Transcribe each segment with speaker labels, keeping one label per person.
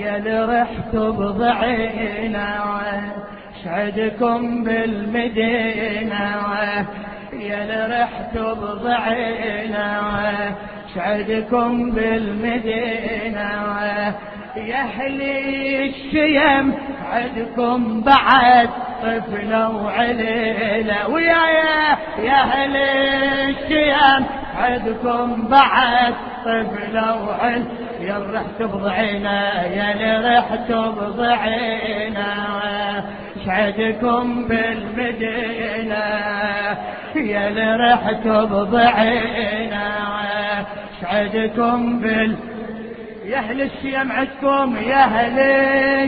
Speaker 1: يا رحتوا بضعينا شعدكم بالمدينة. يا رحتوا بضعينا شعدكم بالمدينة. يا أهل الشيم عدكم بعد طفلة وعليلة. ويا يا أهل الشيم عدكم بعد طفلة وعل يا رحت بضعينا يا اللي رحت بضعينا شعدكم بالمدينة يا اللي رحت بضعينا شعدكم بالمدينة يا أهل الشيم عدكم يا أهل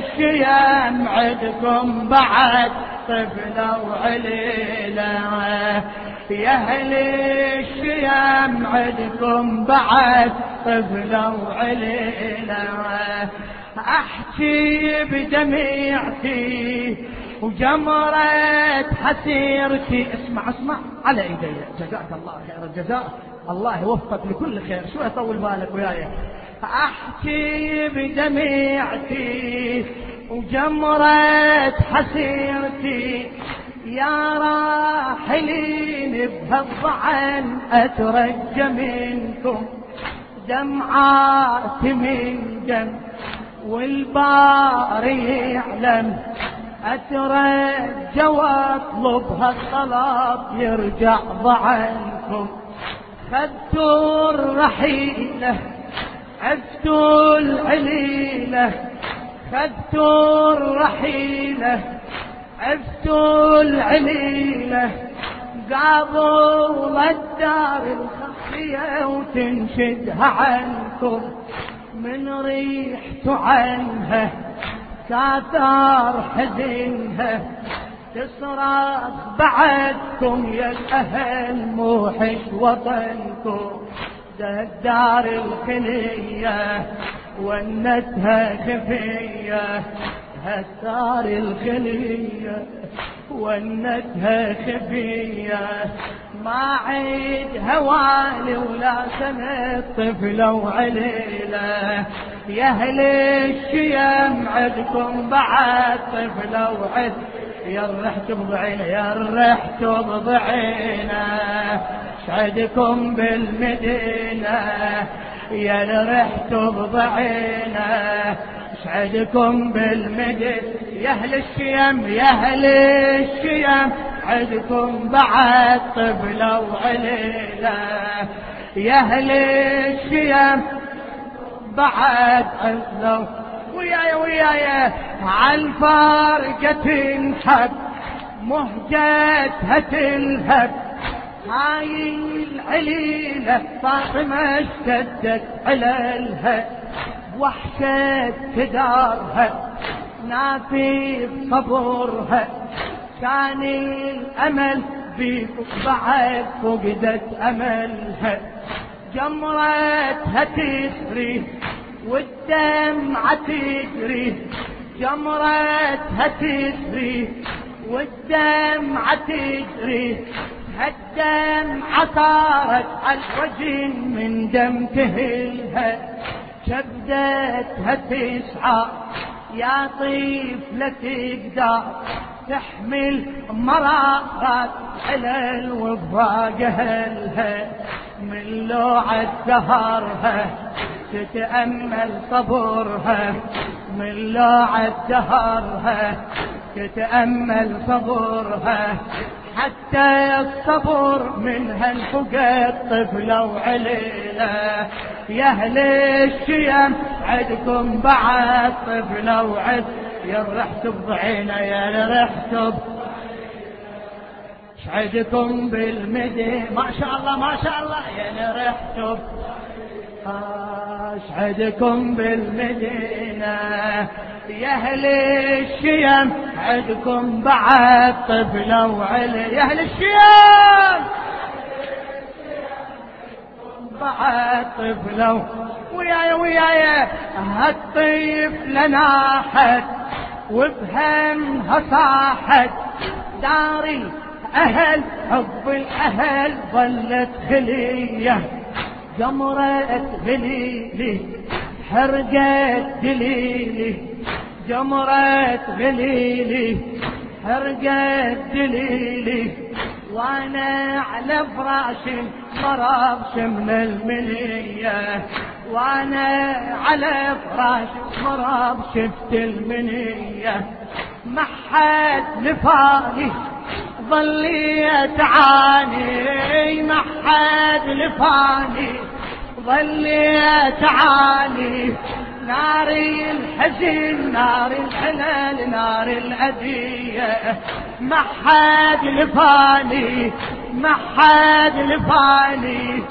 Speaker 1: الشيم عدكم بعد طفلة وعليلة. يا أهل الشيم عدكم بعد طفلة وعليلة. أحكي بدميعتي وجمرة حسيرتي. اسمع اسمع. على إيدي. جزاك الله خير الجزاء. الله يوفقك لكل خير. شو أطول بالك وياي؟ أحكي بدميعتي وجمرة حسيرتي. يا راحلين بهالضعن أترجى منكم دمعات من دم والباري يعلم أترجى واطلب هالطلب يرجع ضعنكم. خذتوا الرحيلة عفتوا العليلة خذتوا الرحيلة عفتوا العليلة قاضوا الدار الخفية وتنشدها عنكم من ريحت عنها كاثار حزنها تصرخ بعدكم يا الأهل موحش وطنكم. الدار الخلية ونتها خفية. هالدار الخلية ونتها خفية. ما عيد هوالي ولا سنة طفلة وعليلة. يا أهل الشيم عدكم بعد طفلة وعد. يا رحت بضعينا يا رحت بضعينا شعدكم بالمدينة يا رحت بضعينا شعدكم بالمدينة يا أهل الشيم يا أهل الشيم. عدكم بعد طبلة وعليلة. يا أهل الشيم بعد عزلوا وياي وياي عالفارقة تنحب مهجتها تلهب هاي العليلة فاطمة اشتدت عليها وحشة تدارها نافي صبرها كان الأمل بيك بعد فقدت أملها. جمرتها تسري والدمعة تجري. جمرتها تسري والدمعة تجري. هالدمعة صارت على الوجه من دم تهلها. كبدتها تسعى يا طفلة تقدر تحمل مرارات على الوفاق أهلها. من لوعة دهرها تتأمل صبرها من لوعة دهرها تتأمل صبرها حتى الصبر منها انفقد طفلة وعليلة. يا أهل الشيم عدكم بعد طفلة وعد. يا رحت بضعينا يا رحت شعدكم بالمدينة ما شاء الله ما شاء الله. يا رحت اشعدكم بالمدينة؟ يا أهل الشيم عدكم بعد طفلة وعلي يا أهل الشيم! بعد طفلة. وياي وياي هالطيف لناحت وبهمها صاحت داري أهل حب الأهل ظلت خلية. جمرة غليلي حرقت دليلي. جمرة غليلي حرقت دليلي. وأنا على فراشي مرضش من المنية. وأنا على فراشي مرض شفت المنية. ما حد لفاني ظلي تعاني ما حد لفاني ظلي تعاني ناري الحزن نار الحلال نار الأذية ما حد لفاني ما حد لفاني.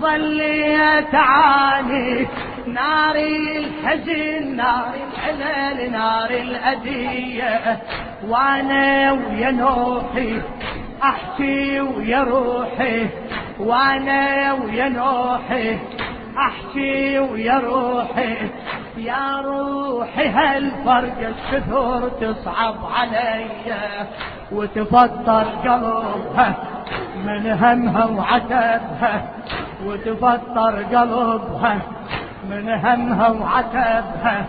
Speaker 1: ظلي تعاني. ناري الحزن نار الحلال نار الأذية وأنا ويا نوحي أحكي ويا روحي. وأنا ويا نوحي أحكي ويا روحي. يا روحي هالفرق الشثور تصعب علي وتفطر قلبها من همها وعتبها. وتفطر قلبها من همها وعتبها.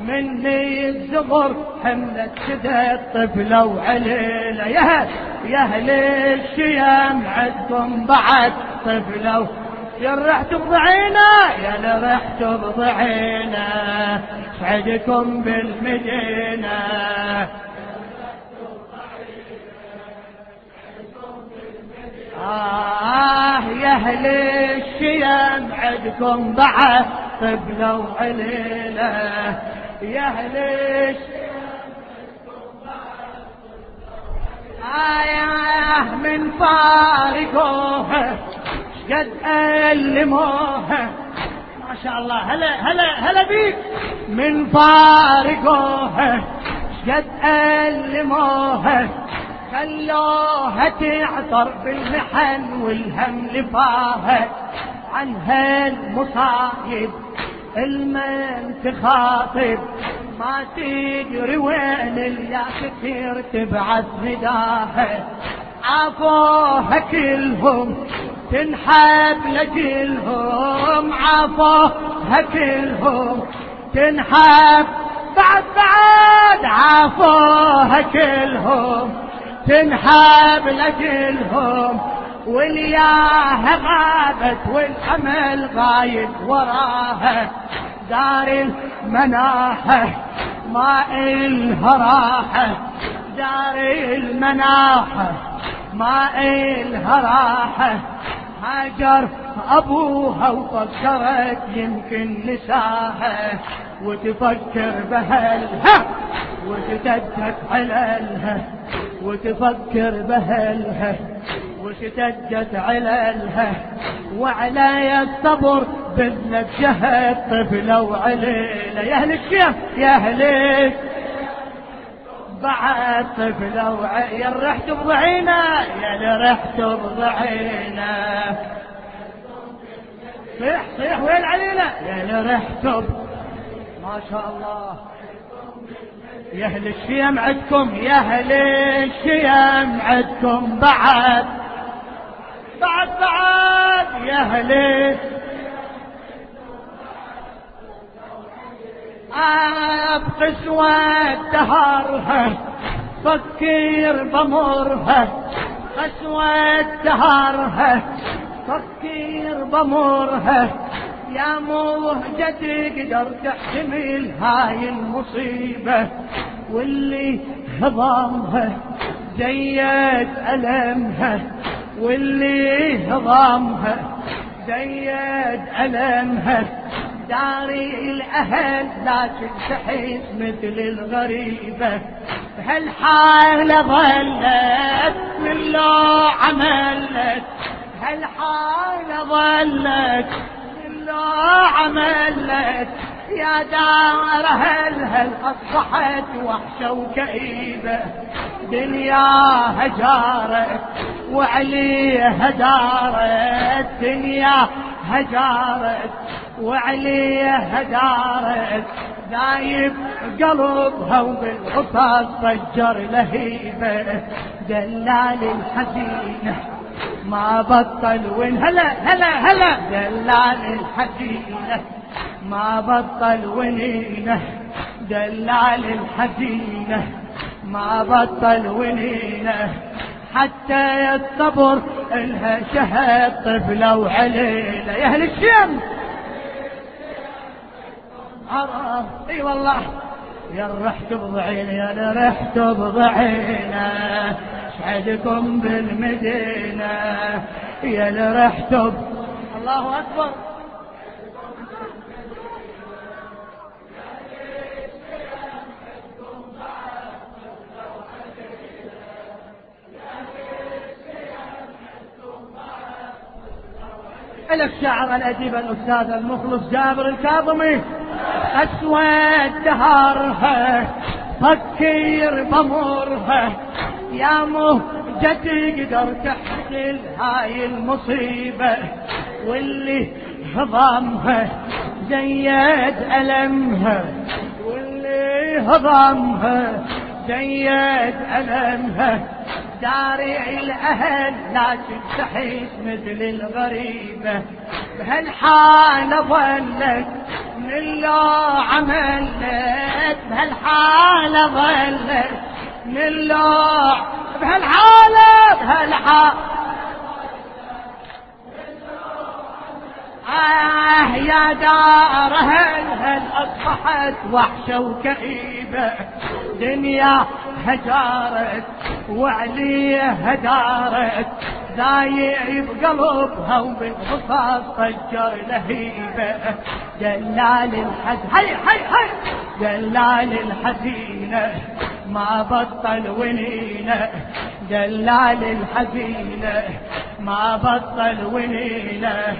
Speaker 1: مني الزغر حملت كذا الطفلة وعليلة. يا هل يا هل الشيام عندكم بعد طفلة. يا رحت بضعينا يا رحت بضعينا سعدكم بالمدينة. آه يا أهل الشيام عندكم بعد طفلة وعليلة. يا أهل آه من فارقوها قد ألموها ما شاء الله. هلا هلا هلا بيك. من فارقوها قد ألموها خلوها تعطر بالمحن والهم لفاها. عن هالمصايب المن تخاطب ما تدري وين اليا كثير تبعث نداها عافوها كلهم. تنحب لجلهم عافوها كلهم تنحب بعد بعد عافوها كلهم تنحب لجلهم والياها غابت والأمل غايب وراها. دار المناحة ما إلها راحة. دار المناحة ما إلها راحة. هاجر أبوها وفكرت يمكن نساها وتفكر بهلها وتدك عللها وتفكر بهلها وشتجت عللها وعلى الصبر بذلك شهد طفلة وعليلة يا أهل الشيخ يا أهل بعد طفلة يا رحت بضعينا يا رحت بضعينا صيح صيح وين علينا؟ يا رحت ما شاء الله. يا أهل الشيم عدكم يا أهل الشيم عدكم بعد. بعد بعد يا أهل بقسوة دهرها فكر بمرها. قسوة دهرها فكر بمرها. يا مهجتي قدر تحتمل هاي المصيبة واللي هضامها زيد ألمها. واللي هضامها زيد ألمها. داري الأهل لا تنتحس مثل الغريبة. بهالحالة ظلت من لو عملت. هالحالة ظلت عملت. يا دار هل هل أصبحت وحشة وكئيبة؟ دنيا هجارت وعليها دارت. دنيا هجارت وعليها دارت دايب قلبها وبالعطاس فجر لهيبة. دلال الحزينة ما بطل وين؟ هلا هلا هلا. دلال الحزينة ما بطل ونينة. دلال الحزينة ما بطل ونينة. حتى الصبر انها شهد طفلة وعليلة يا أهل الشام! عرف. إي والله. يا رحت بضعين يا رحت بضعينا شعدكم بالمدينة. يا رحت الله أكبر. إلى الشاعر الأديب الأستاذ المخلص جابر الكاظمي. أسود دهارها فكر بمرها. يا مهجتي قدر تحمل هاي المصيبة واللي هضمها زيد ألمها. واللي هضمها زيد ألمها. داري الأهل لكن تحس مثل الغريبة بهالحالة ظلت من لو عملت بهالحالة ظلت من لو بهالحالة بهالحالة آه يا دار هل أصبحت وحشة وكئيبة دنيا هجارت وعليها دارت دايع بقلبها وبالقصص فجر لهيبة جلال الحزن هي هي هي جلال الحزينة ما بطل ونينة جلال الحزينة ما بطل ونينة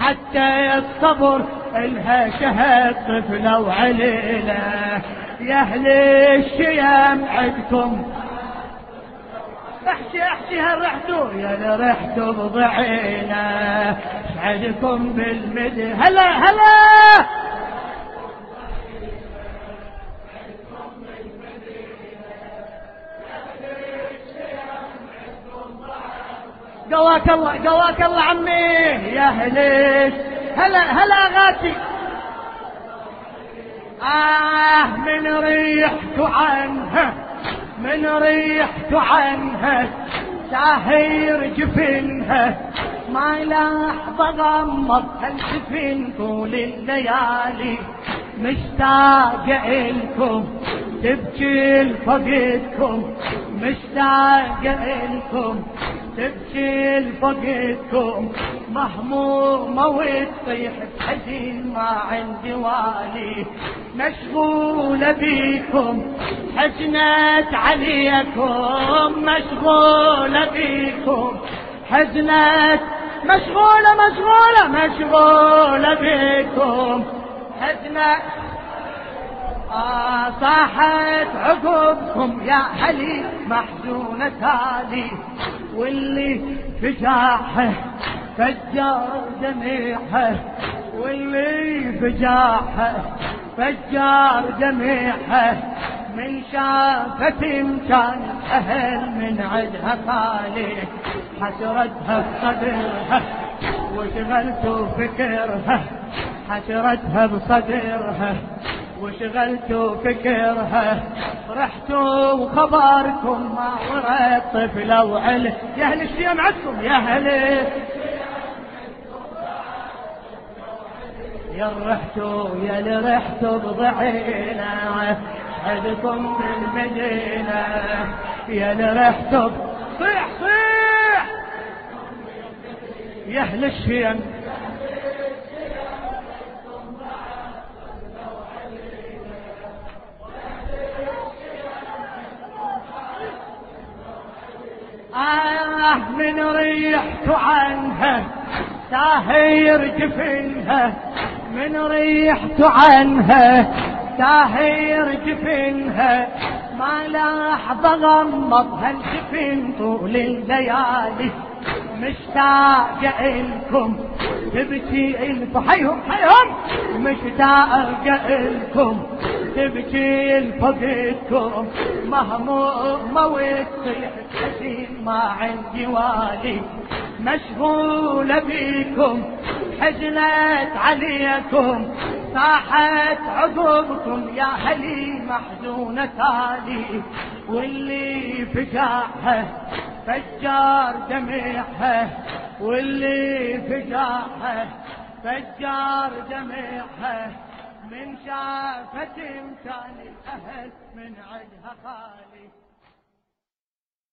Speaker 1: حتى الصبر إلها شهد طفلة وعليلة. يا أهل الشيام عدكم. احشي احشي هل رحتوا يا رحتوا بضعينا سعدكم بالمدي هلا هلا! قواك الله قواك الله عمي يا هليش هلا هلا غاتي. آه من ريحت عنها من ريحت عنها ساهر جفنها. ما لحظة غمض هالجفن طول الليالي مشتاق إلكم تبكي لفقدكم مشتاق إلكم. تبكي لفقدكم مهمومة وتصيح حزين ما عندي والي. مشغولة بيكم حزنت عليكم. مشغولة بيكم حزنت مشغولة مشغولة مشغولة بيكم. حزنت آه صاحت عقبكم يا علي محزونة تالي. واللي فجاحه فجار دميحه واللي فجاحه فجار دميحه من شافت كان أهل من عدها خالي حسرتها بصدرها وشغلت فكرها حسرتها بصدرها. وشغلت فكرها رحت وخبركم ما ورا طفلة وعلي يا أهل الشيم عندكم يا أهل. يا رحتوا يا اللي رحتوا بضعينا عدكم بالمدينة. يا اللي رحتوا صيح صيح. يا أهل الشيم آه من ريحت عنها تاهير جفنها من ريحت عنها تاهير جفنها ما لحظة غمض هالجفن طول الليالي. مشتاق إلكم تبكي الف حيهم حيهم. مشتاق إلكم تبكي الفقدكم مهمومة وتصيح حزين ما عندي والي. مشغولة بيكم حزنت عليكم. طاحت عقوبكم يا هلي محزونة تالي. واللي فجاعها فجار دمعها واللي فجاعها فجار دمعها من شافت امكان الأهل من عدها خالي.